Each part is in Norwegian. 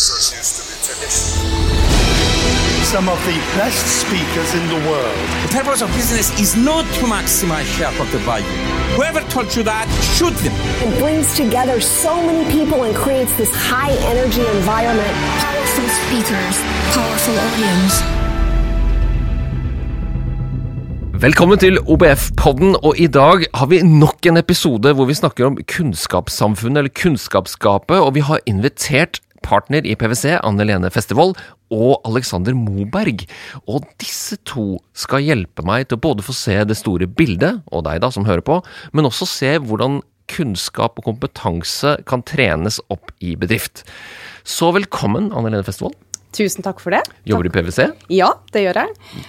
professors used to be traditional. Some of the best speakers in the world. The purpose of business is not to maximize shareholder value. Whoever told you that, shoot them. It brings together so many people and creates this high energy environment. Powerful speakers, powerful audience. Velkommen til OBF-podden, og i dag har vi nok en episode hvor vi snakker om kunnskapssamfunnet, eller kunnskapsgapet, og vi har invitert partner i PwC, Anne Lene Festevold, og Alexander Moberg. Og disse to skal hjelpe meg til å både få se det store bildet, og deg da som hører på, men også se hvordan kunnskap og kompetanse kan trenes opp i bedrift. Så velkommen, Anne Lene Festevold. Tusen takk for det. Jobber du i PwC? Ja, det gjør jeg.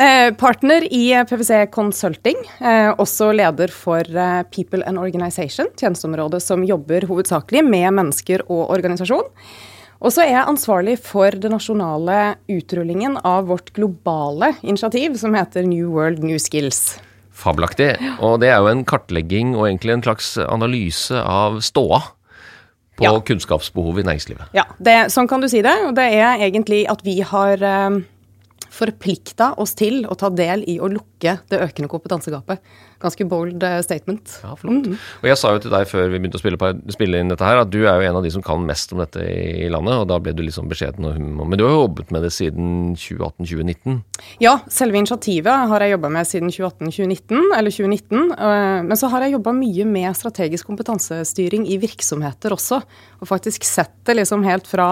Eh, Partner i PwC Consulting. Eh, også leder for eh, People and Organization, tjenesteområdet som jobber hovedsakelig med mennesker og organisasjon. Og så er jeg ansvarlig for den nasjonale utrullingen av vårt globale initiativ som heter New World New Skills. Fabelaktig. Og det er jo en kartlegging og egentlig en slags analyse av ståa på Ja. kunnskapsbehovet i næringslivet. Ja, det, sånn kan du si det. Og det er egentlig at vi har eh, forplikta oss til å ta del i å lukke det økende kompetansegapet. Ganske bold eh, statement. Ja, flott. Og jeg sa jo til deg før vi begynte å spille, på, spille inn dette her, at du er jo en av de som kan mest om dette i landet, og da ble du litt sånn beskjeden og hum. Men du har jo jobbet med det siden 2018-2019. Ja, selve initiativet har jeg jobba med siden 2018-2019, eller 2019. eh, Men så har jeg jobba mye med strategisk kompetansestyring i virksomheter også. Og faktisk sett det liksom helt fra,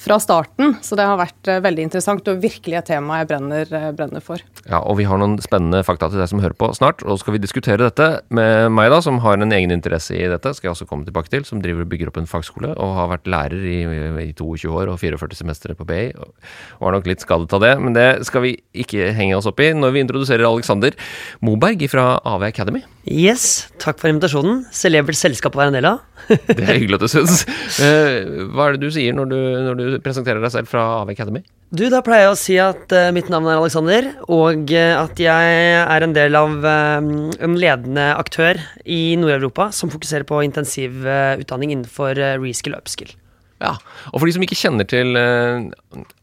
fra starten. Så det har vært eh, veldig interessant og virkelig et tema jeg brenner, eh, brenner for. Ja, og vi har noen spennende fakta til deg som hører på snart, og så skal vi diskutere dette med meg, da, som har en egen interesse i dette, skal jeg også komme tilbake til, som driver og bygger opp en fagskole, og har vært lærer i, i 22 år og 44 semestre på BI, og er nok litt skadet av det, men det skal vi ikke henge oss opp i når vi introduserer Alexander Moberg fra AV Academy. Yes, takk for invitasjonen. Celebert selskap å være en del av. Det er hyggelig at du syns. Eh, Hva er det du sier når du, når du presenterer deg selv fra AV Academy? Du, da pleier jeg å si at uh, mitt navn er Alexander, og uh, at jeg er en del av eh, en ledende aktør i Nord-Europa som fokuserer på intensivutdanning innenfor uh, reskill og upskill. Ja, og for de som ikke kjenner til eh,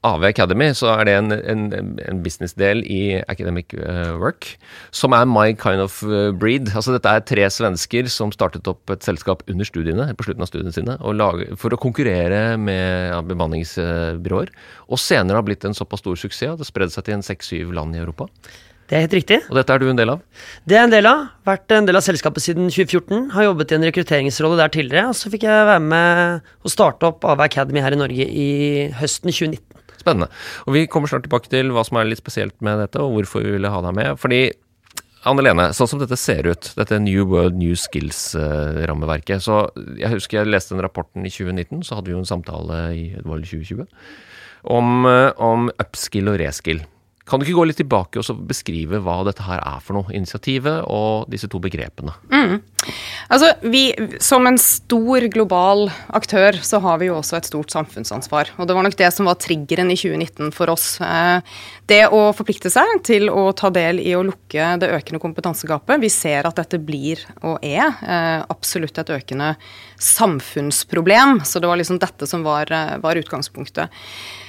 AV Academy, så er det en, en, en businessdel i Academic eh, Work, som er my kind of eh, breed. Altså dette er tre svensker som startet opp et selskap under studiene, på slutten av studiene sine, lage, for å konkurrere med ja, bemanningsbyråer. Og senere har blitt en såpass stor suksess at det spredde seg til en seks-syv land i Europa. Det er helt riktig. Og dette er du en del av. Det er en del av. Vært en del av selskapet siden 2014. Har jobbet i en rekrutteringsrolle der tidligere. Og så fikk jeg være med og starte opp AV Academy her i Norge i høsten 2019. Spennende. Og vi kommer snart tilbake til hva som er litt spesielt med dette, og hvorfor vi ville ha deg med. Fordi Anne Lene, sånn som dette ser ut, dette New World New Skills-rammeverket Så jeg husker jeg leste den rapporten i 2019, så hadde vi jo en samtale i det var vel 2020 om, eh, om upskill og reskill. Kan du ikke gå litt tilbake og beskrive hva dette her er for noe? Initiativet og disse to begrepene. Altså, vi, Som en stor global aktør så har vi jo også et stort samfunnsansvar. Og det var nok det som var triggeren i 2019 for oss. Eh, Det å forplikte seg til å ta del i å lukke det økende kompetansegapet. Vi ser at dette blir og er eh, absolutt et økende samfunnsproblem. Så det var liksom dette som var, eh, var utgangspunktet.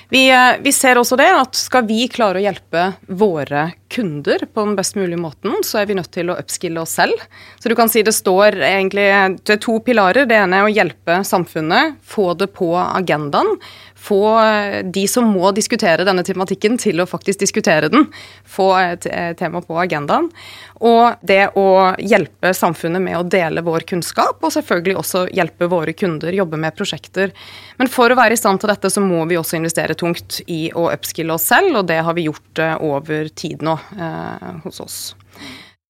Vi, eh, vi ser også det at skal vi klare å hjelpe våre kunder på den best mulige måten, så er vi nødt til å upskille oss selv. Så du kan si det står egentlig det er to pilarer. Det ene er å hjelpe samfunnet, få det på agendaen. Få eh, de som må diskutere denne tematikken, til å faktisk diskutere den. Få et eh, tema på agendaen. Og det å hjelpe samfunnet med å dele vår kunnskap, og selvfølgelig også hjelpe våre kunder, jobbe med prosjekter. Men for å være i stand til dette, så må vi også investere tungt i å upskille oss selv, og det har vi gjort eh, over tid nå eh, hos oss.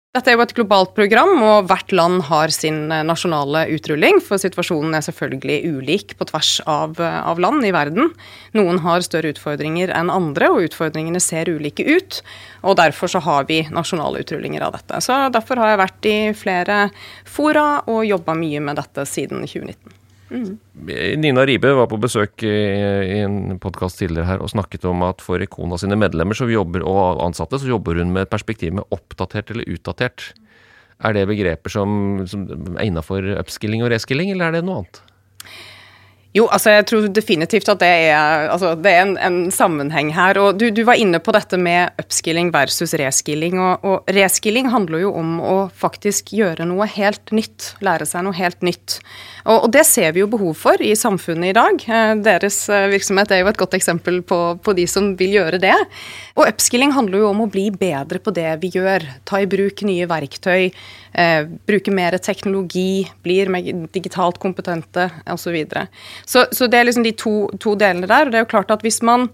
Dette er jo et globalt program, og hvert land har sin eh, nasjonale utrulling, for situasjonen er selvfølgelig ulik på tvers av, eh, av land i verden. Noen har større utfordringer enn andre, og utfordringene ser ulike ut. Og derfor så har vi nasjonale utrullinger av dette. Så derfor har jeg vært i flere fora og jobba mye med dette siden 2019. Nina Ribe var på besøk i, en podkast tidligere her og snakket om at for Ikona sine medlemmer jobber, og ansatte så jobber hun med et perspektiv med oppdatert eller utdatert. Er det begreper som, som er innafor upskilling og reskilling, eller er det noe annet? Jo, altså jeg tror definitivt at det er, altså det er en, en, sammenheng her. og du, du, var inne på dette med upskilling versus reskilling. Og, og reskilling handler jo om å faktisk gjøre noe helt nytt. Lære seg noe helt nytt. Og, og det ser vi jo behov for i samfunnet i dag. Eh, deres eh, virksomhet er jo et godt eksempel på, på de som vil gjøre det. Og upskilling handler jo om å bli bedre på det vi gjør. Ta i bruk nye verktøy. Eh, bruke mer teknologi. Blir mer digitalt kompetente osv. Så, videre. Så, så det er liksom de to, to delene der. og det er jo klart at hvis man,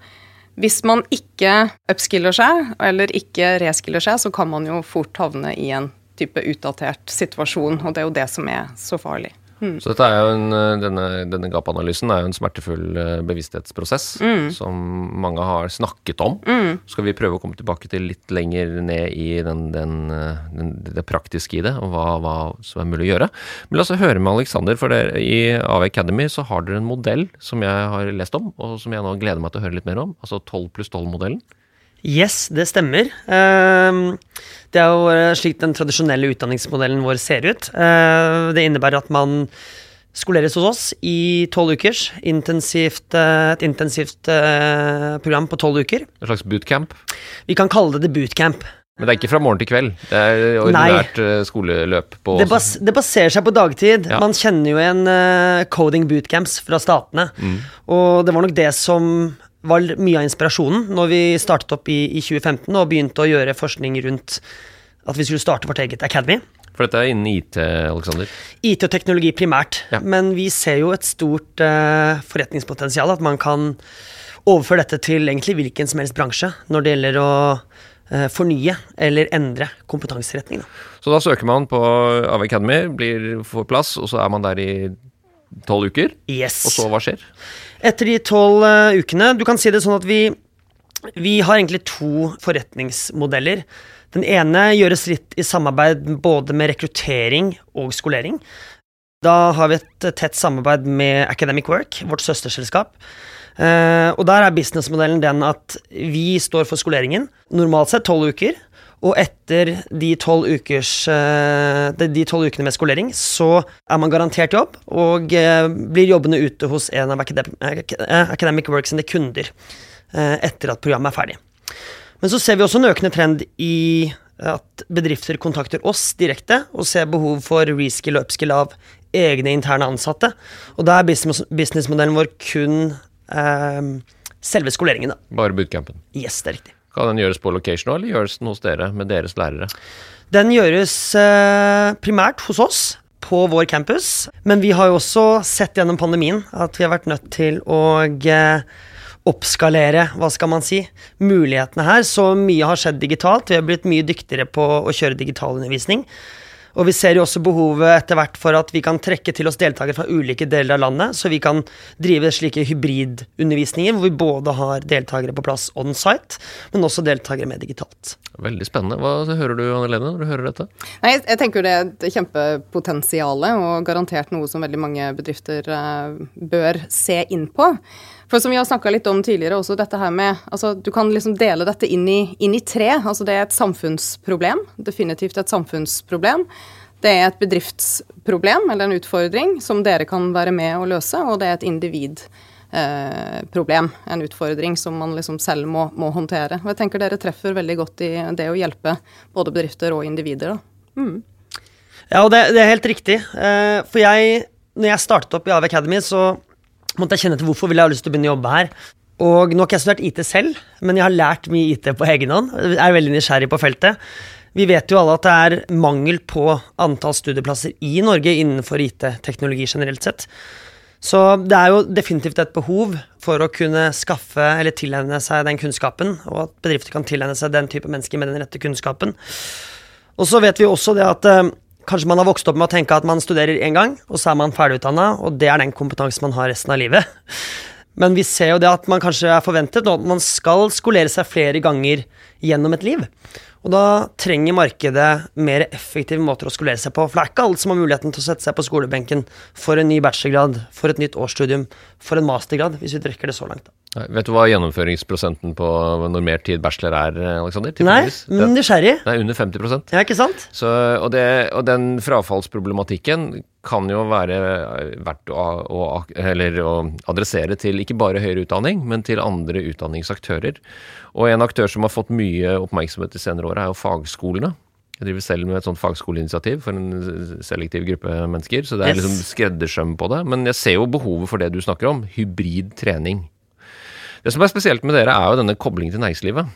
hvis man ikke upskiller seg, eller ikke reskiller seg, så kan man jo fort havne i en type utdatert situasjon, og det er jo det som er så farlig. Mm. Så er en, eh, denne, denne gap-analysen er jo en smertefull uh, bevissthetsprosess mm. som mange har snakket om. Mm. Så skal vi prøve å komme tilbake til litt lenger ned i den, den, uh, den, det praktiske i det, og hva, hva, som er mulig å gjøre. Men la oss høre med Alexander, for dere, i AV Academy så har dere en modell som jeg har lest om, og som jeg nå gleder meg til å høre litt mer om. Altså 12 pluss 12-modellen. Yes, det stemmer. Ehm, det er jo eh, slik den tradisjonelle utdanningsmodellen vår ser ut. Eh, det innebærer at man skoleres hos oss i tolv ukers. Intensivt, eh, et intensivt program på tolv uker. En slags bootcamp? Vi kan kalle det bootcamp. Men det er ikke fra morgen til kveld? Det er ordinært Nei. skoleløp? På det, bas det, baserer seg på dagtid. Ja. Man kjenner jo igjen uh, coding bootcamps fra statene. Mm. Og det var nok det som var mye av inspirasjonen når vi startet opp i, i 2015 og begynte å gjøre forskning rundt at vi skulle starte vårt eget Academy. For dette er innen IT, Alexander? IT og teknologi primært. Ja. Men vi ser jo et stort uh, forretningspotensial. At man kan overføre dette til egentlig hvilken som helst bransje når det gjelder å uh, fornye eller endre kompetanseretning. Da. Så da søker man på AV Academy, blir, får plass, og så er man der i tolv uker? Yes. Og så hva skjer? Etter de tolv uh, ukene Du kan si det sånn at vi, vi har egentlig to forretningsmodeller. Den ene gjøres litt i samarbeid både med rekruttering og skolering. Da har vi et tett samarbeid med Academic Work, vårt søsterselskap. Uh, og der er businessmodellen den at vi står for skoleringen, normalt sett tolv uker. Og etter de tolv ukene med skolering, så er man garantert jobb, og uh, blir jobbende ute hos en av Academic Works sine kunder etter at programmet er ferdig. Men så ser vi også en økende trend i at bedrifter kontakter oss direkte og ser behov for reskill og upskill av egne interne ansatte. Og da er businessmodellen vår kun selve skoleringen. Da. Bare bootcampen? Yes, det er riktig. Kan den gjøres på location nå, eller gjøres den hos dere med deres lærere? Den gjøres eh, primært hos oss på vår campus, men vi har jo også sett gjennom pandemien at vi har vært nødt til å eh, oppskalere, hva skal man si, mulighetene her. Så mye har skjedd digitalt. Vi har blitt mye dyktigere på å kjøre digitalundervisning. Og vi ser jo også behovet etter hvert for at vi kan trekke til oss deltakere fra ulike deler av landet, så vi kan drive slike hybridundervisninger hvor vi både har deltakere på plass on site, men også deltakere med digitalt. Veldig spennende. Hva hører du Anne Lene, når du hører dette? Nei, jeg tenker det er et kjempepotensial, og garantert noe som veldig mange bedrifter uh, bør se inn på. For som vi har snakka litt om tidligere, også dette her med altså Du kan liksom dele dette inn i, inn i tre. Altså det er et samfunnsproblem. Definitivt et samfunnsproblem. Det er et bedriftsproblem eller en utfordring som dere kan være med å løse, og det er et individproblem, eh, en utfordring som man liksom selv må, må, håndtere. Og jeg tenker dere treffer veldig godt i det å hjelpe både bedrifter og individer. Mm. Ja, og det, det, er helt riktig. Eh, for jeg, når jeg startet opp i AV Academy, så måtte jeg kjenne til hvorfor ville jeg ha lyst til å begynne å jobbe her. Og nå har ikke jeg studert IT selv, men jeg har lært mye IT på egen hånd. Jeg er veldig nysgjerrig på feltet. Vi vet jo alle at det er mangel på antall studieplasser i Norge innenfor IT-teknologi generelt sett. Så det er jo definitivt et behov for å kunne skaffe eller tilegne seg den kunnskapen, og at bedrifter kan tilegne seg den type mennesker med den rette kunnskapen. Og så vet vi også det at eh, Kanskje man har vokst opp med å tenke at man studerer én gang, og så er man ferdigutdanna, og det er den kompetansen man har resten av livet. Men vi ser jo det at man kanskje er forventet at man skal skolere seg flere ganger gjennom et liv. Og da trenger markedet mer effektive måter å skolere seg på. For det er ikke alle som har muligheten til å sette seg på skolebenken for en ny bachelorgrad, for et nytt årsstudium, for en mastergrad, hvis vi trekker det så langt. Da. Vet du hva gjennomføringsprosenten på normert tid bachelor er, Aleksander? Nei, men nysgjerrig. Det er under 50% Ja, ikke sant? Så, og, det, og den frafallsproblematikken kan jo være verdt å, å, eller å adressere til ikke bare høyere utdanning, men til andre utdanningsaktører. Og en aktør som har fått mye oppmerksomhet de senere åra, er jo fagskolene. Jeg driver selv med et sånt fagskoleinitiativ for en selektiv gruppe mennesker. Så det er Yes. liksom skreddersøm på det. Men jeg ser jo behovet for det du snakker om. Hybrid trening. Det som er spesielt med dere, er jo denne koblingen til næringslivet.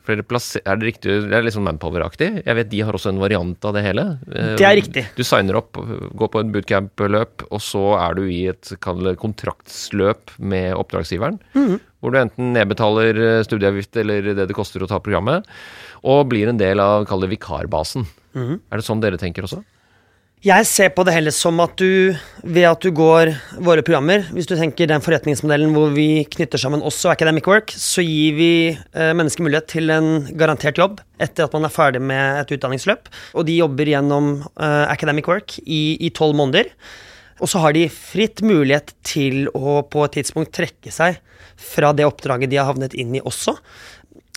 For dere plasser, er det riktig, det er litt sånn Manpower-aktig. Jeg vet de har også en variant av det hele. Eh, Det er riktig. Du signer opp, går på en bootcamp-løp, og så er du i et det kontraktsløp med oppdragsgiveren. Hvor du enten nedbetaler eh, studieavgift eller det det koster å ta programmet, og blir en del av kall det vikarbasen. Er det sånn dere tenker også? Jeg ser på det heller som at du, ved at du går våre programmer Hvis du tenker den forretningsmodellen hvor vi knytter sammen oss og Academic Work, så gir vi eh, mennesker mulighet til en garantert jobb etter at man er ferdig med et utdanningsløp. Og de jobber gjennom eh, Academic Work i tolv måneder. Og så har de fritt mulighet til å på et tidspunkt trekke seg fra det oppdraget de har havnet inn i også.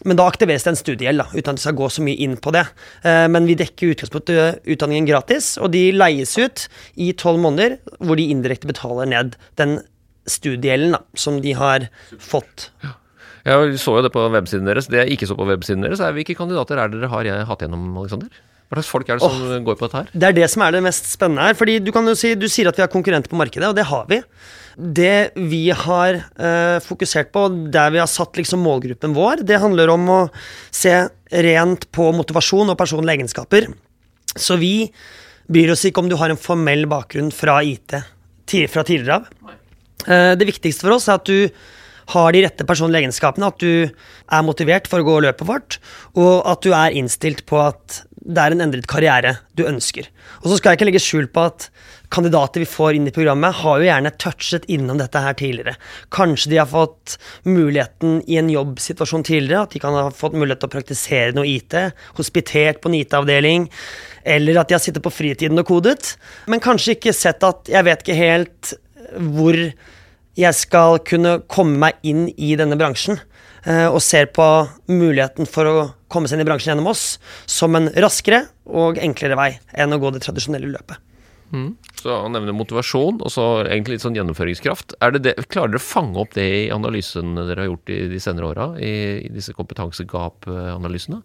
Men da aktiveres det en studiegjeld, uten at vi skal gå så mye inn på det. Eh, Men vi dekker utgangspunktet utdanningen gratis, og de leies ut i tolv måneder, hvor de indirekte betaler ned den studiegjelden som de har fått. Jeg så jo det på websiden deres. Det jeg ikke så på websiden deres, er hvilke kandidater er dere har hatt gjennom, Aleksander? Hva slags folk er det som går på dette her? Det er det som er det mest spennende her. fordi du kan jo si, du sier at vi har konkurrenter på markedet, og det har vi. Det vi har eh, fokusert på, der vi har satt liksom målgruppen vår, det handler om å se rent på motivasjon og personlige egenskaper. Så vi bryr oss ikke om du har en formell bakgrunn fra IT fra tidligere av. Eh, Det viktigste for oss er at du har de rette personlige egenskapene, at du er motivert for å gå løpet vårt, og at du er innstilt på at det er en endret karriere du ønsker. Og så skal jeg ikke legge skjul på at kandidater vi får inn i programmet, har jo gjerne touchet innom dette her tidligere. Kanskje de har fått muligheten i en jobbsituasjon tidligere, at de kan ha fått mulighet til å praktisere noe IT, hospitert på en IT-avdeling, eller at de har sittet på fritiden og kodet, men kanskje ikke sett at jeg vet ikke helt hvor jeg skal kunne komme meg inn i denne bransjen, eh, og ser på muligheten for å komme seg inn i bransjen gjennom oss som en raskere og enklere vei enn å gå det tradisjonelle løpet. Så han nevner motivasjon, og så egentlig litt sånn gjennomføringskraft. Er det det, klarer dere å fange opp det i analysen dere har gjort i de senere åra? I, i disse kompetansegap-analysene?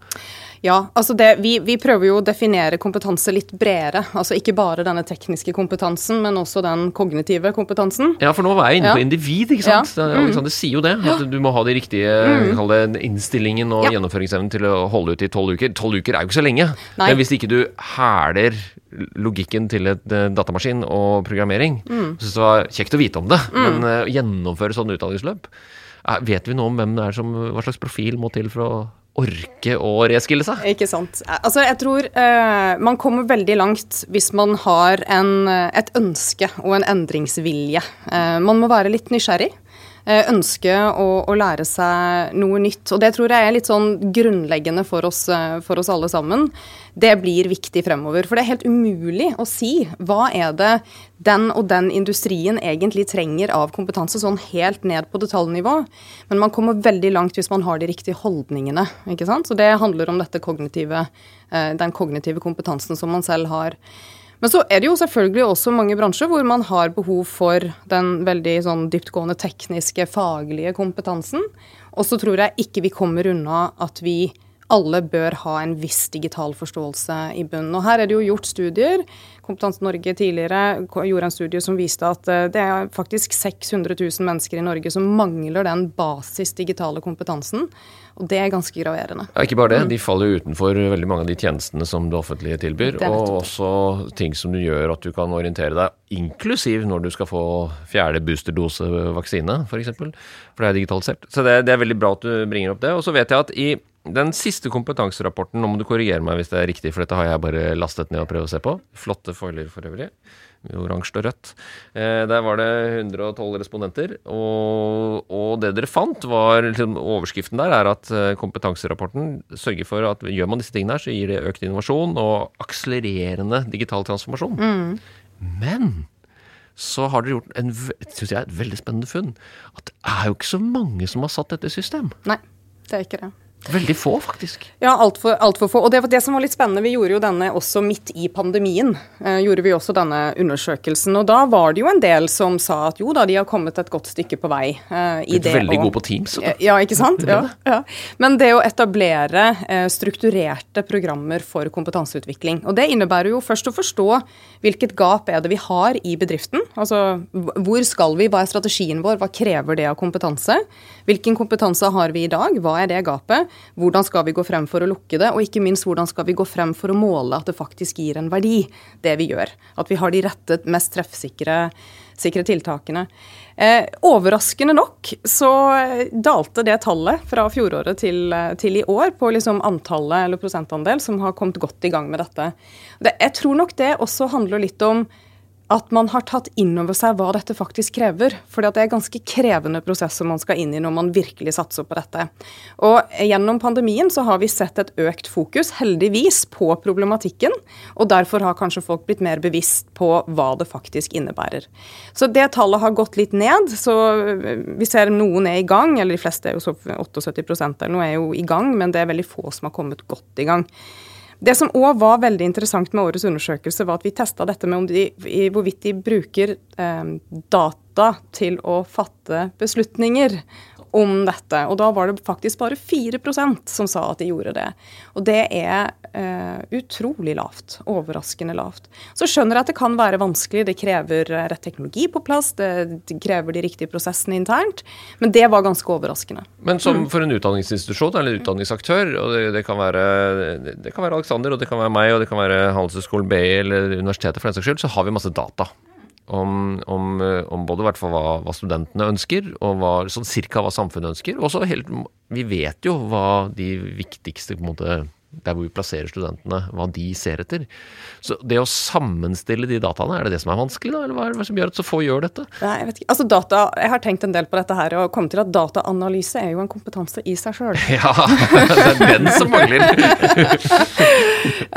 Ja, altså det, vi, vi prøver jo å definere kompetanse litt bredere. Altså ikke bare denne tekniske kompetansen, men også den kognitive kompetansen. Ja, for nå var jeg inne på Ja. individ, ikke sant? Ja. Det- Alexander sier jo det. At du må ha de riktige mm. innstillingen og Ja. gjennomføringsevnen til å holde ut i tolv uker. Tolv uker er jo ikke så lenge. Nei. Men hvis ikke du hæler logikken til et eh, datamaskin og programmering, Mm. så det var kjekt å vite om det, men eh, å gjennomføre sånn utdanningsløp eh, Vet vi noe om hvem det er som, hva slags profil må til for å orke å reskille seg? Ikke sant. Altså, jeg tror uh, man kommer veldig langt hvis man har en, et ønske og en endringsvilje. Uh, man må være litt nysgjerrig. Eh, Ønske å, å lære seg noe nytt. Og det tror jeg er litt sånn grunnleggende for oss, eh, for oss alle sammen. Det blir viktig fremover. For det er helt umulig å si hva er det den og den industrien egentlig trenger av kompetanse, sånn helt ned på detaljnivå. Men man kommer veldig langt hvis man har de riktige holdningene. ikke sant? Så det handler om kognitive, eh, den kognitive kompetansen som man selv har. Men så er det jo selvfølgelig også mange bransjer hvor man har behov for den veldig sånn dyptgående tekniske, faglige kompetansen. Og så tror jeg ikke vi kommer unna at vi alle bør ha en viss digital forståelse i bunnen. Og her er det jo gjort studier. Kompetanse Norge tidligere gjorde en studie som viste at eh, det er faktisk 600 000 mennesker i Norge som mangler den basis digitale kompetansen. Og det er ganske graverende. Ja, ikke bare det, de faller jo utenfor veldig mange av de tjenestene som det offentlige tilbyr. Det Og også ting som du gjør at du kan orientere deg, inklusiv når du skal få fjerde boosterdose vaksine, f.eks. For, eksempel, for det er digitalisert. Så det, det er veldig bra at du bringer opp det. Og så vet jeg at i den siste kompetanserapporten, nå må du korrigere meg hvis det er riktig, for dette har jeg bare lastet ned og prøvd å se på. Flotte foiler for øvrig. Oransje og rødt. Eh, der var det 112 respondenter. Og, og det dere fant, var liksom, Overskriften der er at eh, kompetanserapporten sørger for at gjør man disse tingene her, så gir det økt innovasjon og akselererende digital transformasjon. Men så har dere gjort en, synes jeg, et veldig spennende funn. At det er jo ikke så mange som har satt dette i system. Nei, det er ikke det. Veldig få, faktisk. Ja, altfor alt for få. Og det det som var litt spennende, vi gjorde jo denne også midt i pandemien. Eh, gjorde vi også denne undersøkelsen. Og da var det jo en del som sa at jo da, de har kommet et godt stykke på vei. eh, i Blitt det veldig god på Teams. Da. Ja, ikke sant? Ja, ja. Men det å etablere eh, strukturerte programmer for kompetanseutvikling. Og det innebærer jo først å forstå hvilket gap er det vi har i bedriften. Altså hvor skal vi, hva er strategien vår, hva krever det av kompetanse? Hvilken kompetanse har vi i dag, hva er det gapet? Hvordan skal vi gå frem for å lukke det? Og ikke minst hvordan skal vi gå frem for å måle at det faktisk gir en verdi, det vi gjør. At vi har de rette, mest treffsikre sikre tiltakene. Eh, overraskende nok så dalte det tallet fra fjoråret til, eh, til i år på liksom antallet eller prosentandel som har kommet godt i gang med dette. Det, jeg tror nok det også handler litt om at man har tatt inn over seg hva dette faktisk krever. For det er ganske krevende prosesser man skal inn i når man virkelig satser på dette. Og gjennom pandemien så har vi sett et økt fokus, heldigvis, på problematikken. Og derfor har kanskje folk blitt mer bevisst på hva det faktisk innebærer. Så det tallet har gått litt ned. Så vi ser noen er i gang, eller de fleste er jo så 78 eller noe er jo i gang, men det er veldig få som har kommet godt i gang. Det som òg var veldig interessant med årets undersøkelse, var at vi testa dette med de, hvorvidt de bruker eh, data til å fatte beslutninger om dette. Og da var det faktisk bare 4% som sa at de gjorde det. Og det er uh, utrolig lavt. Overraskende lavt. Så skjønner jeg at det kan være vanskelig. Det krever eh, rett teknologi på plass, det, det krever de riktige prosessene internt. Men det var ganske overraskende. Men som for en utdanningsinstitusjon eller utdanningsaktør, og det, det, kan være, det kan være Alexander, og det kan være meg, og det kan være Handelshøyskolen BI eller universitetet for den saks skyld, så har vi masse data. Om, om, om både hva, hva studentene ønsker, og hva, sånn cirka hva samfunnet ønsker. Og så Vi vet jo hva de viktigste på en måte, Der hvor vi plasserer studentene, hva de ser etter. Så det å sammenstille de dataene, er det det som er vanskelig, da? Eller hva er det som gjør at så få gjør dette? Nei, jeg vet ikke. Altså data, jeg har tenkt en del på dette her, og kommet til at dataanalyse er jo en kompetanse i seg sjøl. Ja, det er den som mangler.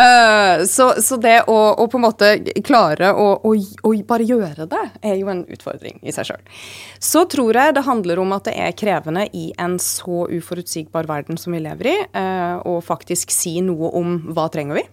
Eh, så, så det å, å på en måte klare å, å, å bare gjøre det, er jo en utfordring i seg sjøl. Så tror jeg det handler om at det er krevende i en så uforutsigbar verden som vi lever i, og å faktisk si noe om hva trenger vi.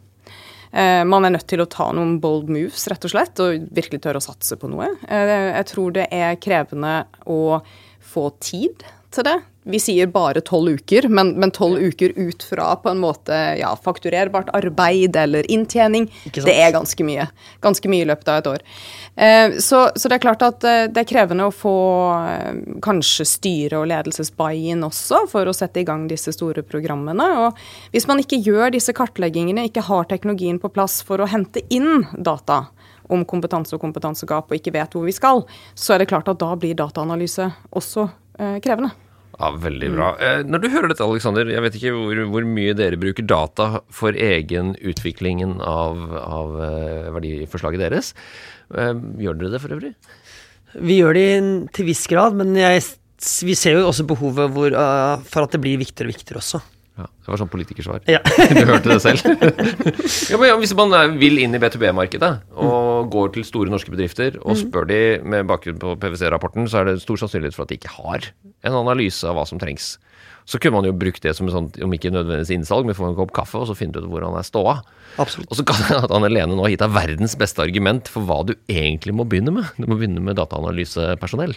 Eh, Man er nødt til å ta noen bold moves, rett og slett, og virkelig tørre å satse på noe. Eh, Jeg tror det er krevende å få tid til det. Vi sier bare tolv uker, men tolv uker ut fra på en måte ja, fakturerbart arbeid eller inntjening, det er ganske mye. Ganske mye i løpet av et år. Eh, Så, så det er klart at eh, det er krevende å få eh, kanskje styre- og ledelsesbuy-in også for å sette i gang disse store programmene. Og hvis man ikke gjør disse kartleggingene, ikke har teknologien på plass for å hente inn data om kompetanse og kompetansegap og ikke vet hvor vi skal, så er det klart at da blir dataanalyse også eh, krevende. Ja, Veldig bra. Mm. Når du hører dette, Alexander, jeg vet ikke hvor, hvor mye dere bruker data for egen utviklingen av, av eh, verdiforslaget deres. Eh, Gjør dere det for øvrig? Vi gjør det til viss grad, men jeg, vi ser jo også behovet hvor, for at det blir viktigere og viktigere også. Ja, Det var sånn politikersvar. Ja. Du hørte det selv. ja, men Hvis man vil inn i B2B-markedet og går til store norske bedrifter og spør de med bakgrunn på PwC-rapporten, så er det stor sannsynlighet for at de ikke har en analyse av hva som trengs. Så kunne man jo brukt det som et sånt, om ikke nødvendigvis innsalg, men få en kopp kaffe og så finne ut hvor han er ståa. Absolutt. Og så kan det at Anne Lene nå har gitt deg verdens beste argument for hva du egentlig må begynne med. Du må begynne med dataanalysepersonell.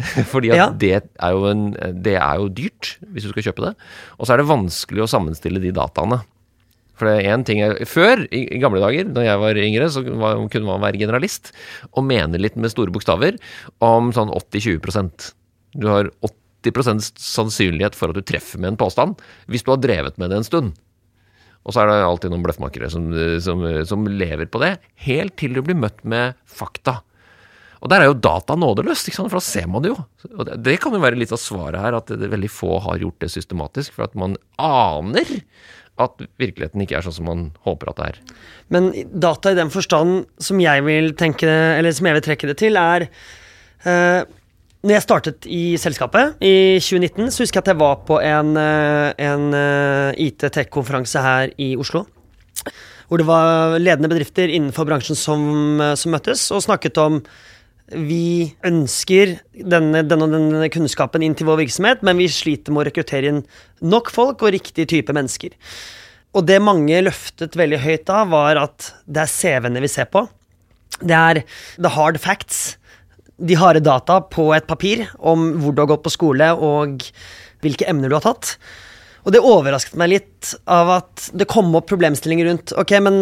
Fordi at Ja. det, er jo en, det er jo dyrt hvis du skal kjøpe det. Og så er det vanskelig å sammenstille de dataene. For det er en ting jeg, Før, i, i gamle dager, da jeg var yngre, så var, kunne man være generalist og mene litt med store bokstaver om sånn 80-20 Du har 80% sannsynlighet for at du treffer med en påstand hvis du har drevet med det en stund. Og så er det alltid noen bløffmakere som, som, som lever på det, helt til du blir møtt med fakta. Og der er jo data nådeløst, for da ser man det jo. Og det, det kan jo være litt av svaret her, at det, veldig få har gjort det systematisk, for at man aner at virkeligheten ikke er sånn som man håper at det er. Men data i den forstand som jeg vil tenke som jeg vil trekke det til, er eh, Når jeg startet i selskapet i 2019, så husker jeg at jeg var på en, eh, en eh, IT-tech-konferanse her i Oslo. Hvor det var ledende bedrifter innenfor bransjen som, eh, som møttes og snakket om vi ønsker denne, denne, denne kunnskapen inn til vår virksomhet, men vi sliter med å rekruttere inn nok folk og riktig type mennesker. Og det mange løftet veldig høyt da, var at det er CV-ene vi ser på. Det er the hard facts. De harde data på et papir om hvor du har gått på skole og hvilke emner du har tatt. Og det overrasket meg litt av at det kom opp problemstillinger rundt Ok, men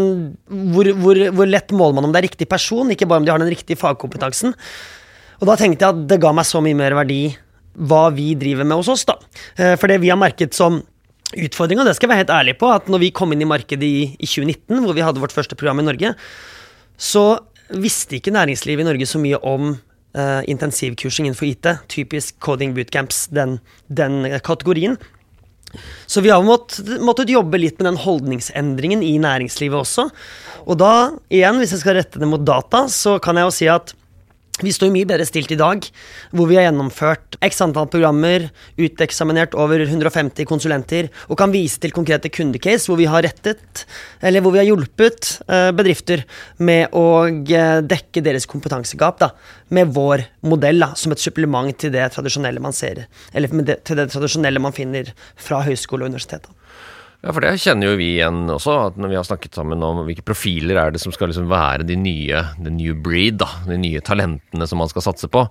hvor, hvor, hvor, lett måler man om det er riktig person, ikke bare om de har den riktige fagkompetansen? Og da tenkte jeg at det ga meg så mye mer verdi hva vi driver med hos oss, da. Eh, for det vi har merket som utfordring, og det skal jeg være helt ærlig på, at når vi kom inn i markedet i, i 2019, hvor vi hadde vårt første program i Norge, så visste ikke næringslivet i Norge så mye om uh, intensivkursing innenfor IT. Typisk coding bootcamps, den, den kategorien. Så vi har måttet, måttet, jobbe litt med den holdningsendringen i næringslivet også. Og da, igjen, hvis jeg skal rette det mot data, så kan jeg jo si at vi står mye bedre stilt i dag, hvor vi har gjennomført x antall programmer, uteksaminert over 150 konsulenter, og kan vise til konkrete kundecase hvor vi har rettet, eller hvor vi har hjulpet eh, bedrifter med å eh, dekke deres kompetansegap da, med vår modell da, som et supplement til det tradisjonelle man ser, eller til det tradisjonelle man finner fra høyskole og universitet. Da. Ja, for det kjenner jo vi igjen også, at når vi har snakket sammen om hvilke profiler er det som skal liksom være de nye, the new breed, da, de nye talentene som man skal satse på.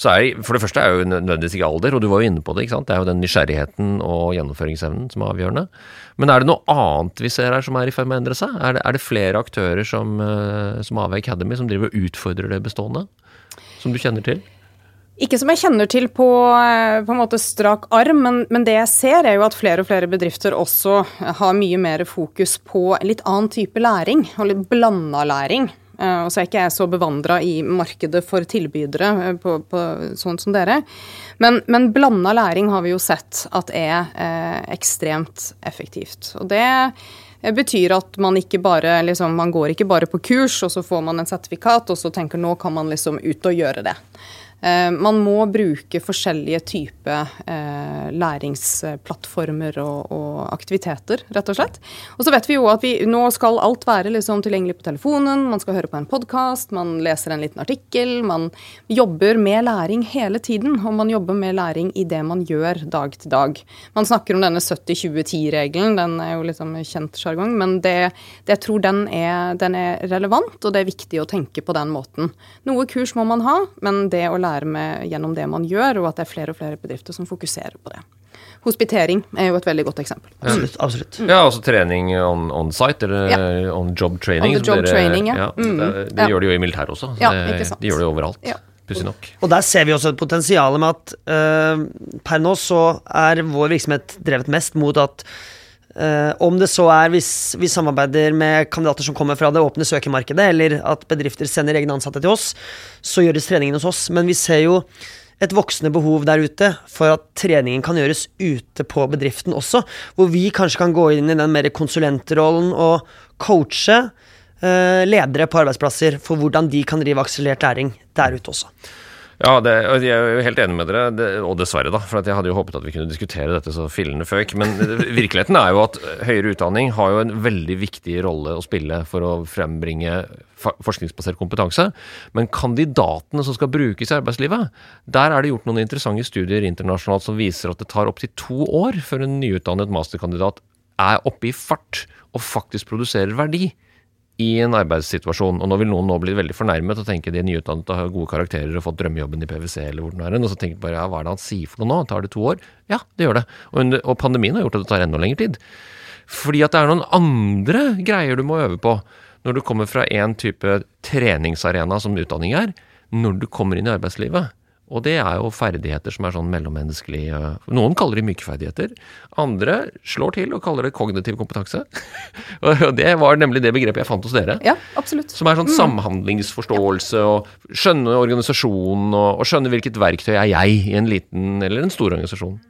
Så er For det første er jo nødvendigvis ikke alder, og du var jo inne på det. ikke sant? Det er jo den nysgjerrigheten og gjennomføringsevnen som er avgjørende. Men er det noe annet vi ser her som er i ferd med å endre seg? Er det, er det flere aktører som, eh, som AV Academy som driver og utfordrer det bestående? Som du kjenner til? Ikke som jeg kjenner til på, eh, på en måte strak arm, men, men, det jeg ser er jo at flere og flere bedrifter også har mye mer fokus på en litt annen type læring, og litt blanda læring. Uh, og så er ikke jeg så bevandra i markedet for tilbydere uh, på, på, sånn som dere. Men, men blanda læring har vi jo sett at er eh, ekstremt effektivt. Og det betyr at man ikke bare liksom, man går ikke bare på kurs, og så får man en sertifikat, og så tenker nå kan man liksom ut og gjøre det. Eh, man må bruke forskjellige typer eh, læringsplattformer og, og, aktiviteter, rett og slett. Og så vet vi jo at vi, nå skal alt være liksom tilgjengelig på telefonen, man skal høre på en podkast, man leser en liten artikkel, man jobber med læring hele tiden. Og man jobber med læring i det man gjør dag til dag. Man snakker om denne 70-20-10-regelen, den er jo liksom kjent sjargong, men det, det, jeg tror den er, den er relevant, og det er viktig å tenke på den måten. Noe kurs må man ha, men det å lære lære med gjennom det man gjør, og at det er flere og flere bedrifter som fokuserer på det. Hospitering er jo et veldig godt eksempel. Absolutt. absolutt. Ja, altså trening on, on site, eller ja. on job training. On the job dere, training, ja. ja mm. Det, det gjør de jo i militæret også. Ja, ikke sant. De gjør det jo overalt. Ja. Pussig nok. Og der ser vi også et potensial med at uh, per nå så er vår virksomhet drevet mest mot at Uh, om det så er hvis vi samarbeider med kandidater som kommer fra det åpne søkemarkedet, eller at bedrifter sender egne ansatte til oss, så gjøres treningen hos oss. Men vi ser jo et voksende behov der ute for at treningen kan gjøres ute på bedriften også. Hvor vi kanskje kan gå inn i den mer konsulentrollen og coache uh, ledere på arbeidsplasser for hvordan de kan drive akselerert læring der ute også. Ja, det, jeg er jo helt enig med dere, det, og dessverre, da. For jeg hadde jo håpet at vi kunne diskutere dette så fillende føk. Men virkeligheten er jo at høyere utdanning har jo en veldig viktig rolle å spille for å frembringe forskningsbasert kompetanse. Men kandidatene som skal brukes i arbeidslivet, der er det gjort noen interessante studier internasjonalt som viser at det tar opptil to år før en nyutdannet masterkandidat er oppe i fart og faktisk produserer verdi i en arbeidssituasjon. Og nå vil noen nå bli veldig fornærmet og tenke de er nyutdannede har gode karakterer og fått drømmejobben i PwC eller hvor den er. Og så tenker de bare ja, hva er det han sier for noe nå? Tar det to år? Ja, det gjør det. Og, og pandemien har gjort at det tar enda lengre tid. Fordi at det er noen andre greier du må øve på når du kommer fra en type treningsarena som utdanning er, når du kommer inn i arbeidslivet. Og det er jo ferdigheter som er sånn mellommenneskelige Noen kaller de myke ferdigheter. Andre slår til og kaller det kognitiv kompetanse. og det var nemlig det begrepet jeg fant hos dere. Ja, absolutt. Som er sånn mm. samhandlingsforståelse og skjønne organisasjonen og, og skjønne hvilket verktøy er jeg i en liten eller en stor organisasjon.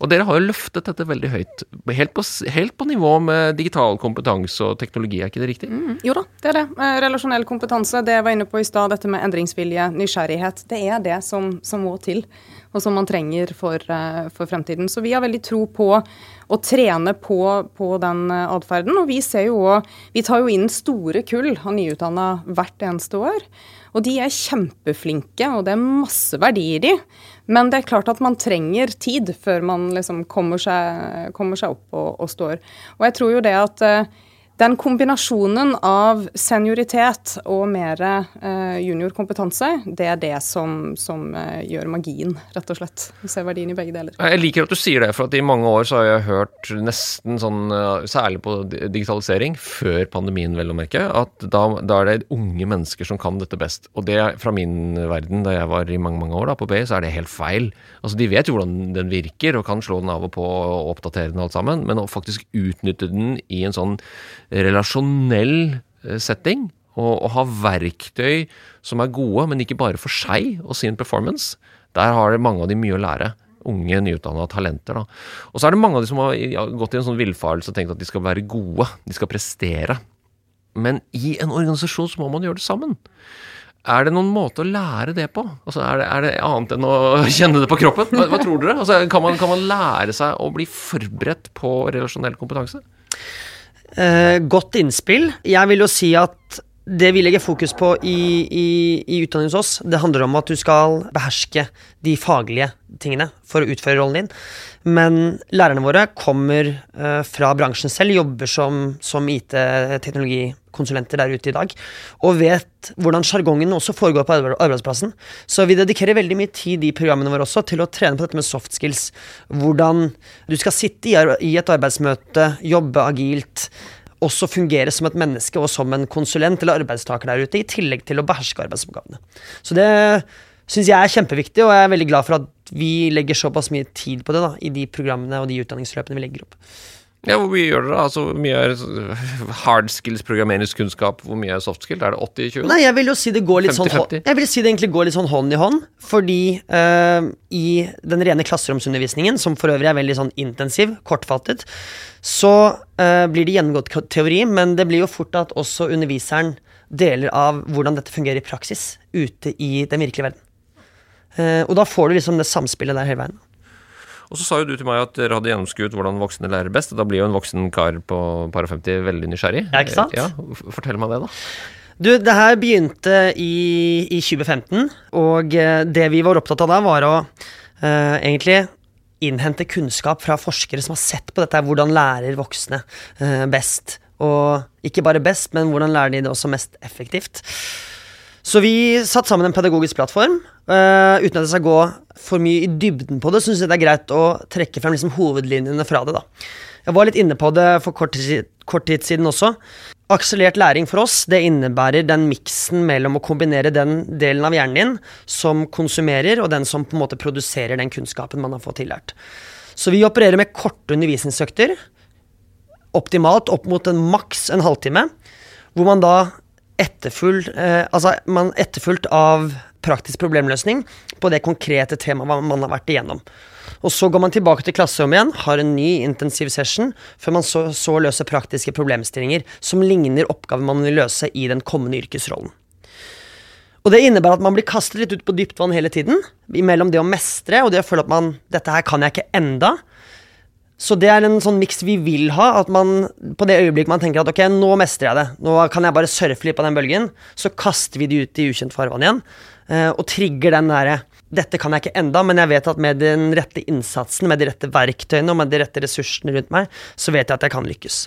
Og dere har jo løftet dette veldig høyt. Helt på, helt på nivå med digital kompetanse og teknologi, er ikke det riktig? Mm, jo da, det er det. Eh, relasjonell kompetanse, det jeg var inne på i stad, dette med endringsvilje, nysgjerrighet. Det er det som, som må til, og som man trenger for, uh, for, fremtiden. Så vi har veldig tro på å trene på, på den uh, atferden. Og vi jo òg Vi tar jo inn store kull av nyutdanna hvert eneste år. Og de er kjempeflinke, og det er masse verdi i de. Men det er klart at man trenger tid før man liksom kommer seg, kommer seg opp og, og, står. Og jeg tror jo det at uh, den kombinasjonen av senioritet og mer eh, juniorkompetanse, det er det som, som eh, gjør magien, rett og slett. Du ser verdien i begge deler. Jeg liker at du sier det, for i mange år så har jeg hørt nesten sånn, eh, særlig på digitalisering, før pandemien vel å merke, at da, da, er det unge mennesker som kan dette best. Og det fra min verden, da jeg var i mange mange år da, på BI, så er det helt feil. Altså De vet jo hvordan den virker, og kan slå den av og på og oppdatere den alt sammen, men å faktisk utnytte den i en sånn relasjonell eh, setting, og, og, ha verktøy som er gode, men ikke bare for seg og sin performance, der har mange av de mye å lære. Unge, nyutdanna talenter. da. Og så er det mange av de som har gått i en sånn villfarelse og tenkt at de skal være gode, de skal prestere. Men i en organisasjon så må man gjøre det sammen. Er det noen måte å lære det på? Altså, er, det, er, det, annet enn å kjenne det på kroppen? Hva, hva tror dere? Altså, kan, man, kan man lære seg å bli forberedt på relasjonell kompetanse? Eh, godt innspill. Jeg vil jo si at det vi legger fokus på i, i, i utdanningen hos oss, det handler om at du skal beherske de faglige tingene for å utføre rollen din. Men lærerne våre kommer eh, fra bransjen selv, jobber som, som IT-teknologikonsulenter der ute i dag, og vet hvordan sjargongen også foregår på arbeidsplassen. Så vi dedikerer veldig mye tid i programmene våre også til å trene på dette med soft skills. Hvordan du skal sitte i et arbeidsmøte, jobbe agilt også fungere som et menneske og som en konsulent eller arbeidstaker der ute, i tillegg til å beherske arbeidsoppgavene. Så det syns jeg er kjempeviktig, og jeg er veldig glad for at vi legger såpass mye tid på det da, i de programmene og de utdanningsløpene vi legger opp. Ja, Hvor mye gjør dere? Altså, hvor mye er hard skills, programmeringskunnskap, hvor mye er soft skill? Er det 80-20? Nei, jeg vil jo si det går litt 50 -50? sånn Jeg vil si det egentlig går litt sånn hånd i hånd, fordi uh, i den rene klasseromsundervisningen, som for øvrig er veldig sånn intensiv, kortfattet, så uh, blir det gjennomgått teori, men det blir jo fort at også underviseren deler av hvordan dette fungerer i praksis ute i den virkelige verden. Uh, og da får du liksom det samspillet der hele veien. Og så sa jo du til meg at dere hadde gjennomskuet hvordan voksne lærer best. og Da blir jo en voksen kar på par 50 veldig nysgjerrig. Ja, ikke sant? Ja, Fortell meg det, da. Du, det her begynte i, i 2015, og eh, det vi var opptatt av da, var å uh, egentlig innhente kunnskap fra forskere som har sett på dette, hvordan lærer voksne uh, best. Og ikke bare best, men hvordan lærer de det også mest effektivt. Så vi satte sammen en pedagogisk plattform. Uh, uten at jeg skal gå for mye i dybden på det, syns jeg det er greit å trekke frem liksom hovedlinjene fra det. da. Jeg var litt inne på det for kort kort tid siden også. Akselert læring for oss det innebærer den miksen mellom å kombinere den delen av hjernen din som konsumerer, og den som på en måte produserer den kunnskapen man har fått tillært. Så vi opererer med korte undervisningsøkter, optimalt opp mot en maks en halvtime, hvor man da etterfulgt, eh, altså man etterfulgt av praktisk problemløsning på det konkrete temaet man har vært igjennom. Og så går man tilbake til klasserommet igjen, har en ny intensiv session, før man så, så løser praktiske problemstillinger som ligner oppgaven man vil løse i den kommende yrkesrollen. Og det innebærer at man blir kastet litt ut på dypt vann hele tiden, mellom det å mestre og det å føle at man Dette her kan jeg ikke enda. Så det er en sånn miks vi vil ha. At man på det øyeblikket man tenker at ok, nå mestrer jeg det, nå kan jeg bare surfe litt på den bølgen, så kaster vi de ut i ukjent farvann igjen. Eh, og trigger den derre dette kan jeg ikke enda, men jeg vet at med den rette innsatsen, med de rette verktøyene og med de rette ressursene rundt meg, så vet jeg at jeg kan lykkes.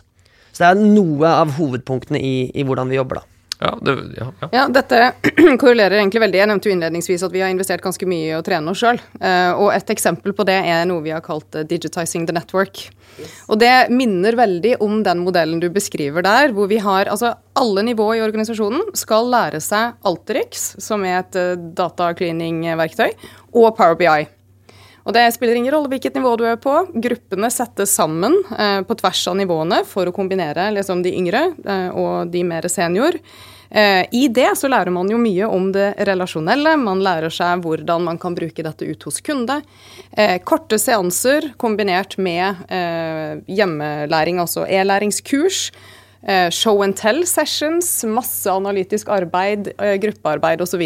Så det er noe av hovedpunktene i, i hvordan vi jobber, da. Ja, det, ja, ja. ja, dette korrelerer egentlig veldig. Jeg nevnte jo innledningsvis at vi har investert ganske mye i å trene oss sjøl. Uh, og et eksempel på det er noe vi har kalt uh, 'digitizing the network'. Yes. Og det minner veldig om den modellen du beskriver der, hvor vi har altså alle nivå i organisasjonen skal lære seg Alterix, som er et uh, data cleaning-verktøy, og Power BI. Og Det spiller ingen rolle hvilket nivå du er på. Gruppene settes sammen eh, på tvers av nivåene for å kombinere liksom, de yngre eh, og de mer senior. Eh, I det så lærer man jo mye om det relasjonelle. Man lærer seg hvordan man kan bruke dette ut hos kunde. Eh, korte seanser kombinert med eh, hjemmelæring, altså e-læringskurs. Eh, show and tell sessions, masse analytisk arbeid, gruppearbeid osv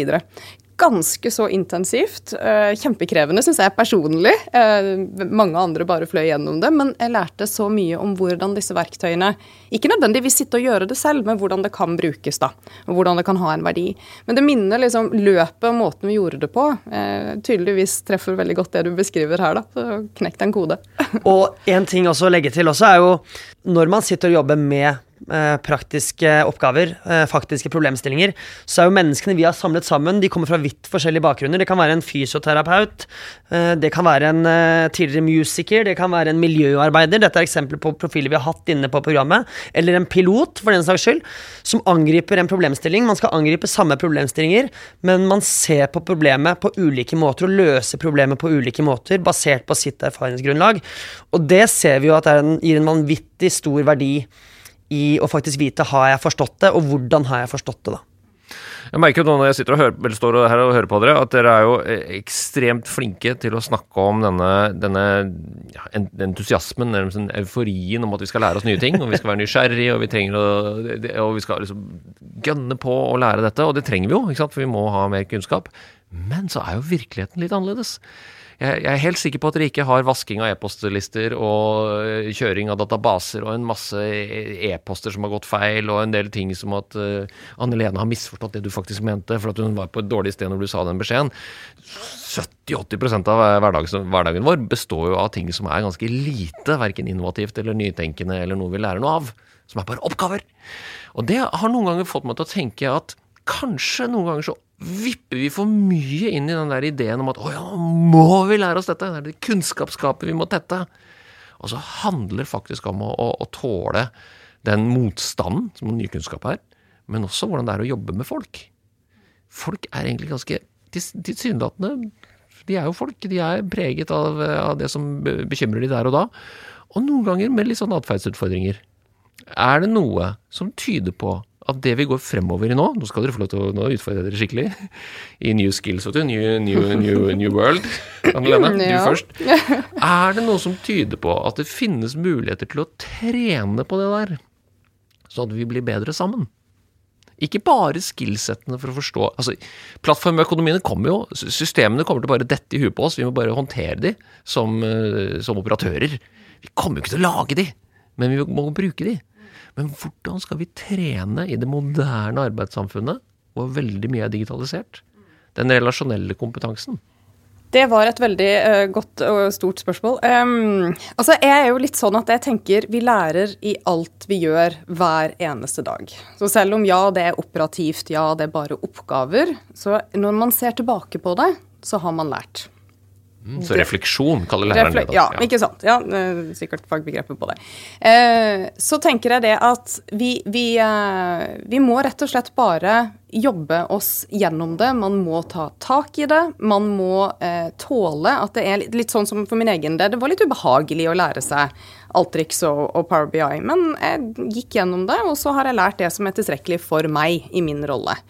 ganske så intensivt. Eh, kjempekrevende, syns jeg personlig. Eh, mange andre bare fløy gjennom det. Men jeg lærte så mye om hvordan disse verktøyene Ikke nødvendigvis sitte og gjøre det selv, men hvordan det kan brukes, da. Og hvordan det kan ha en verdi. Men det minner liksom løpet og måten vi gjorde det på. Eh, tydeligvis treffer veldig godt det du beskriver her, da. Så knekk en kode. Og en ting også å legge til også er jo når man sitter og jobber med praktiske oppgaver, eh, faktiske problemstillinger, så er jo menneskene vi har samlet sammen, de kommer fra vidt forskjellige bakgrunner. Det kan være en fysioterapeut, eh, det kan være en tidligere musiker, det kan være en miljøarbeider, dette er eksempler på profiler vi har hatt inne på programmet, eller en pilot, for den saks skyld, som angriper en problemstilling. Man skal angripe samme problemstillinger, men man ser på problemet på ulike måter og løser problemet på ulike måter, basert på sitt erfaringsgrunnlag. Og det ser vi jo at en, gir en vanvittig stor verdi i å faktisk vite har jeg forstått det, og hvordan har jeg forstått det. da. Jeg merker jo nå når jeg sitter og hører, står her og hører på dere, at dere er jo eh, ekstremt flinke til å snakke om denne, denne ja, entusiasmen, nærmest euforien om at vi skal lære oss nye ting. Og vi skal være nysgjerrige, og vi trenger å Og vi skal liksom gønne på å lære dette. Og det trenger vi jo, for vi må ha mer kunnskap. Men så er jo virkeligheten litt annerledes jeg, jeg, er helt sikker på at dere ikke har vasking av e-postlister og eh, kjøring av databaser og en masse e-poster som har gått feil, og en del ting som at uh, Anne Lene har misforstått det du faktisk mente, for at hun var på et dårlig sted når du sa den beskjeden. 70-80 av hverdagen, hverdagen vår består jo av ting som er ganske lite, verken innovativt eller nytenkende eller noe vi lærer noe av. Som er bare oppgaver. Og det har noen ganger fått meg til å tenke at kanskje noen ganger så vipper vi for mye inn i den der ideen om at å ja, må vi lære oss dette? Det er det kunnskapsskapet vi må tette. Og så handler det faktisk om å, å, å tåle den motstanden som ny kunnskap er, men også hvordan det er å jobbe med folk. Folk er egentlig ganske tilsynelatende De er jo folk. De er preget av, av det som bekymrer de der og da. Og noen ganger med litt sånn atferdsutfordringer. Er det noe som tyder på at det vi går fremover i nå Nå skal dere få lov til å utfordre dere skikkelig i New Skills, vet du. New, new, new, new World. Anne-Lene, ja. du først. Er det noe som tyder på at det finnes muligheter til å trene på det der, sånn at vi blir bedre sammen? Ikke bare skillsettene for å forstå altså, Plattformøkonomiene kommer jo, systemene kommer til å bare dette i huet på oss. Vi må bare håndtere de som, eh, som operatører. Vi kommer jo ikke til å lage de, men vi må bruke de. Men hvordan skal vi trene i det moderne arbeidssamfunnet, hvor veldig mye er digitalisert, den relasjonelle kompetansen? Det var et veldig uh, godt og stort spørsmål. Um, altså, Jeg er jo litt sånn at jeg tenker vi lærer i alt vi gjør hver eneste dag. Så selv om ja, det er operativt, ja, det er bare oppgaver, så når man ser tilbake på det, så har man lært. Mm, så refleksjon kaller læreren det. Ja, ja, ikke sant. Ja, sikkert fagbegrepet på det. Eh, så tenker jeg det at vi, vi, eh, vi, må rett og slett bare jobbe oss gjennom det. Man må ta tak i det. Man må eh, tåle at det er litt, litt, sånn som for min egen del. Det var litt ubehagelig å lære seg Altrix og, og Power BI, men jeg gikk gjennom det, og så har jeg lært det som er tilstrekkelig for meg i min rolle.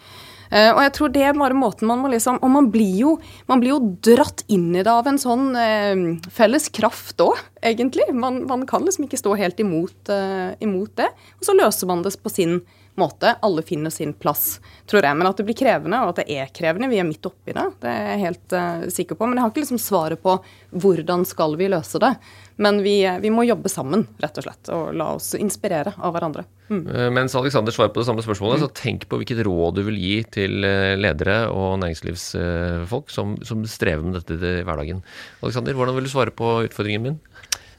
Uh, og jeg tror det er bare måten man må liksom Og man blir jo, man blir jo dratt inn i det av en sånn uh, felles kraft òg, egentlig. Man, man, kan liksom ikke stå helt imot, uh, imot, det. Og så løser man det på sin måte. Alle finner sin plass, tror jeg. Men at det blir krevende, og at det er krevende, vi er midt oppi det, det er jeg helt sikker på. Men jeg har ikke liksom svaret på hvordan skal vi løse det. Men vi, vi, må jobbe sammen, rett og slett, og la oss inspirere av hverandre. Mm. Eh, mens Alexander svarer på det samme spørsmålet, mm. så tenk på hvilket råd du vil gi til eh, ledere og næringslivsfolk som, som strever med dette i hverdagen. Alexander, hvordan vil du svare på utfordringen min?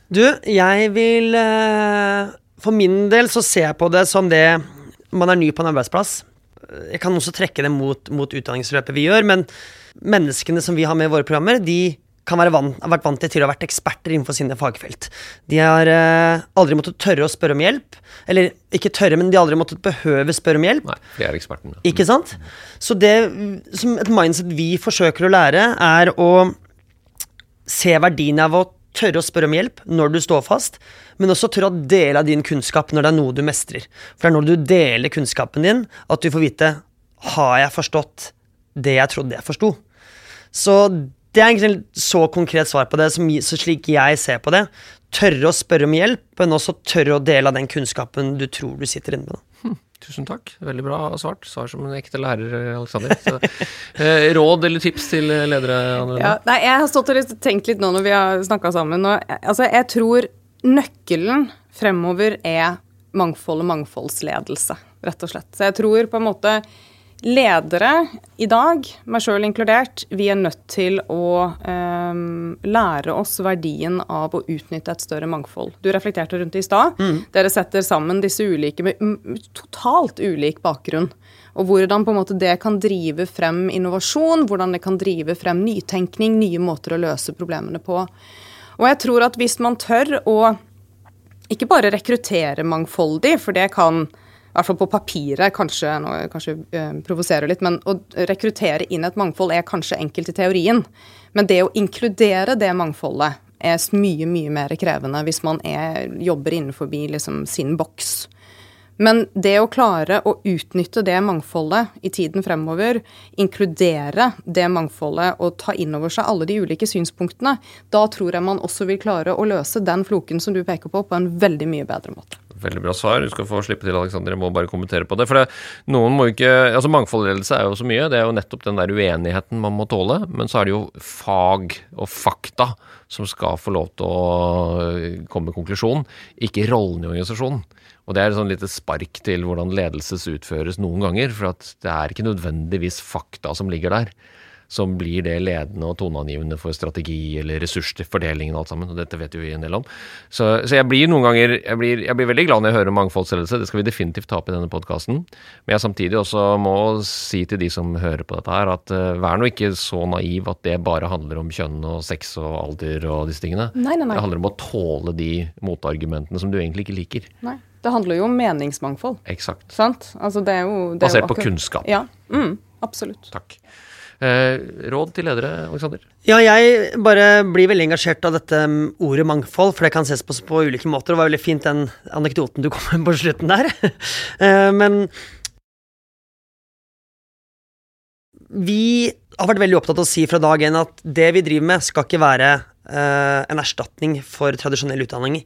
Du, jeg vil eh, For min del så ser jeg på det som det man er ny på en arbeidsplass. Jeg kan også trekke det mot, mot utdanningsløpet vi gjør, men menneskene som vi har med i våre programmer, de kan være vant, har vært vant til å ha vært eksperter innenfor sine fagfelt. De har eh, aldri måttet tørre å spørre om hjelp. Eller ikke tørre, men de har aldri måttet behøve spørre om hjelp. Nei, det er eksperten. Ja. Ikke sant? Så det som et mindset vi forsøker å lære, er å se verdien av å tørre å spørre om hjelp når du står fast, men også tørre å dele av din kunnskap når det er noe du mestrer. For det er når du deler kunnskapen din, at du får vite har jeg forstått det jeg trodde jeg forsto. Så det er egentlig så konkret svar på det, som, slik jeg ser på det. Tørre å spørre om hjelp, men også tørre å dele av den kunnskapen du tror du sitter inne med. Tusen takk. Veldig bra svart. Svar som en ekte lærer, Aleksander. Eh, råd eller tips til ledere? Ja, nei, jeg har stått og tenkt litt nå når vi har snakka sammen. Og, eh, altså, jeg tror nøkkelen fremover er mangfold og mangfoldsledelse, rett og slett. Så jeg tror på en måte ledere i dag, meg sjøl inkludert, vi er nødt til å eh, lære oss verdien av å utnytte et større mangfold. Du reflekterte rundt det i stad. Dere setter sammen disse ulike med mm, totalt ulik bakgrunn. Og hvordan på en måte det kan drive frem innovasjon, hvordan det kan drive frem nytenkning, nye måter å løse problemene på. Og jeg tror at hvis man tør å ikke bare rekruttere mangfoldig, for det kan i hvert fall på papiret kanskje, nå kanskje eh, provoserer litt, men å rekruttere inn et mangfold er kanskje enkelt i teorien. Men det å inkludere det mangfoldet er mye, mye mer krevende hvis man er, jobber innenfor liksom, sin boks. Men det å klare å utnytte det mangfoldet i tiden fremover, inkludere det mangfoldet og ta inn over seg alle de ulike synspunktene, da tror jeg man også vil klare å løse den floken som du peker på, på en veldig mye bedre måte. Veldig bra svar. Du skal få slippe til, Aleksander. Jeg må bare kommentere på det. For det, noen må ikke Altså, mangfoldledelse er jo så mye. Det er jo nettopp den der uenigheten man må tåle. Men så er det jo fag og fakta som skal få lov til å komme med konklusjon, ikke rollen i organisasjonen. Og det er et sånn lite spark til hvordan ledelses utføres noen ganger. For det er ikke nødvendigvis fakta som ligger der som blir det ledende og toneangivende for strategi eller ressursfordelingen og alt sammen. Og dette vet jo vi en del om. Så, så jeg blir noen ganger jeg blir, jeg blir veldig glad når jeg hører om mangfoldsledelse. Det skal vi definitivt ta opp i denne podkasten. Men jeg samtidig også må si til de som hører på dette her, at uh, vær nå ikke så naiv at det bare handler om kjønn og sex og alder og disse tingene. Nei, nei, nei. Det handler om å tåle de motargumentene som du egentlig ikke liker. Nei. Det handler jo om meningsmangfold. Eksakt. Sant? Altså, det er jo, det er Basert jo på kunnskap. Ja. Mm, absolutt. Takk. Eh, råd til ledere, Aleksander? Ja, jeg bare blir veldig engasjert av dette ordet mangfold, for det kan ses på på ulike måter. Det var veldig fint den anekdoten du kom med på slutten der. Eh, Men vi har vært veldig opptatt av å si fra dag én at det vi driver med, skal ikke være eh, en erstatning for tradisjonell utdanning,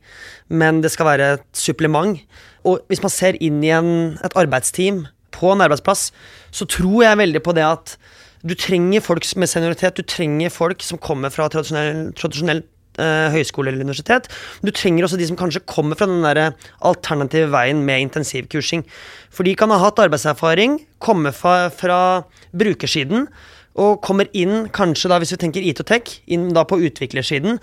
men det skal være et supplement. Og hvis man ser inn i en, et arbeidsteam på en arbeidsplass, så tror jeg veldig på det at du trenger folk med senioritet, du trenger folk som kommer fra tradisjonell, tradisjonell eh, høyskole eller universitet. Du trenger også de som kanskje kommer fra den der alternative veien med intensivkursing. For de kan ha hatt arbeidserfaring, komme fra, fra brukersiden, og kommer inn, kanskje da hvis vi tenker IT og tech, inn da på utviklersiden.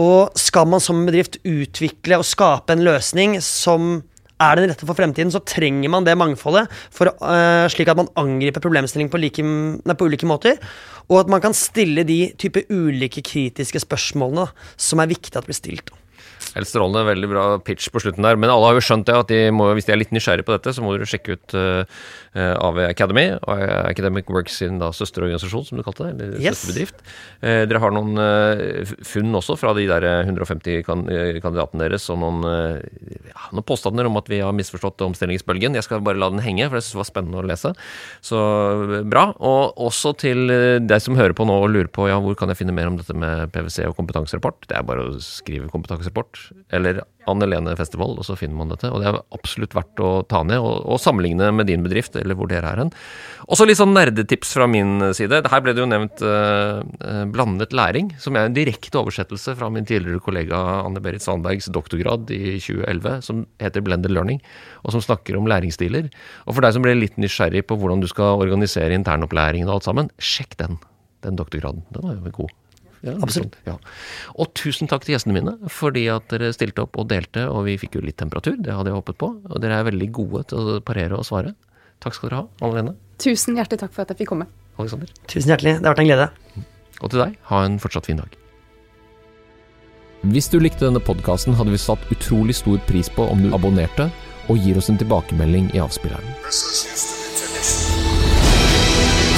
Og skal man som bedrift utvikle og skape en løsning som er den rette for fremtiden, så trenger man det mangfoldet, for, uh, slik at man angriper problemstilling på, like, nei, på ulike måter. Og at man kan stille de type ulike kritiske spørsmålene da, som er viktig at blir stilt. Helt strålende, veldig bra pitch på slutten der. Men alle har jo skjønt det, at de må, hvis de er litt nysgjerrige på dette, så må dere sjekke ut uh, AV Academy. og Academic Works sin da søsterorganisasjon, som du kalte det. Eller Yes. søsterbedrift. Uh, dere har noen uh, funn også fra de der 150 kan, eh, kandidatene deres, og noen, eh, ja, noen påstander om at vi har misforstått omstillingsbølgen. Jeg skal bare la den henge, for jeg synes det var spennende å lese. Så eh, bra. Og også til eh, deg som hører på nå og lurer på ja, hvor kan jeg finne mer om dette med PwC og kompetanserapport. Det er bare å skrive kompetanserapport eller Anne Lene Festival, og så finner man dette. Og det er absolutt verdt å ta ned og, og sammenligne med din bedrift, eller hvor dere er hen. Også litt sånn nerdetips fra min side. Her ble det jo nevnt eh, eh, blandet læring, som er en direkte oversettelse fra min tidligere kollega Anne Berit Sandbergs doktorgrad i 2011, som heter Blended Learning, og som snakker om læringsstiler. Og for deg som ble litt nysgjerrig på hvordan du skal organisere internopplæringen og alt sammen, sjekk den. Den doktorgraden. Den var jo god. Ja, Absolutt. Ja. Og tusen takk til gjestene mine, fordi at dere stilte opp og delte, og vi fikk jo litt temperatur, det hadde jeg håpet på. Og dere er veldig gode til å parere og svare. Takk skal dere ha, Anne Lene, Tusen hjertelig takk for at jeg fikk komme. Alexander. Tusen hjertelig. Det har vært en glede. Og til deg, ha en fortsatt fin dag. Hvis du likte denne podkasten, hadde vi satt utrolig stor pris på om du abonnerte og gir oss en tilbakemelding i avspilleren.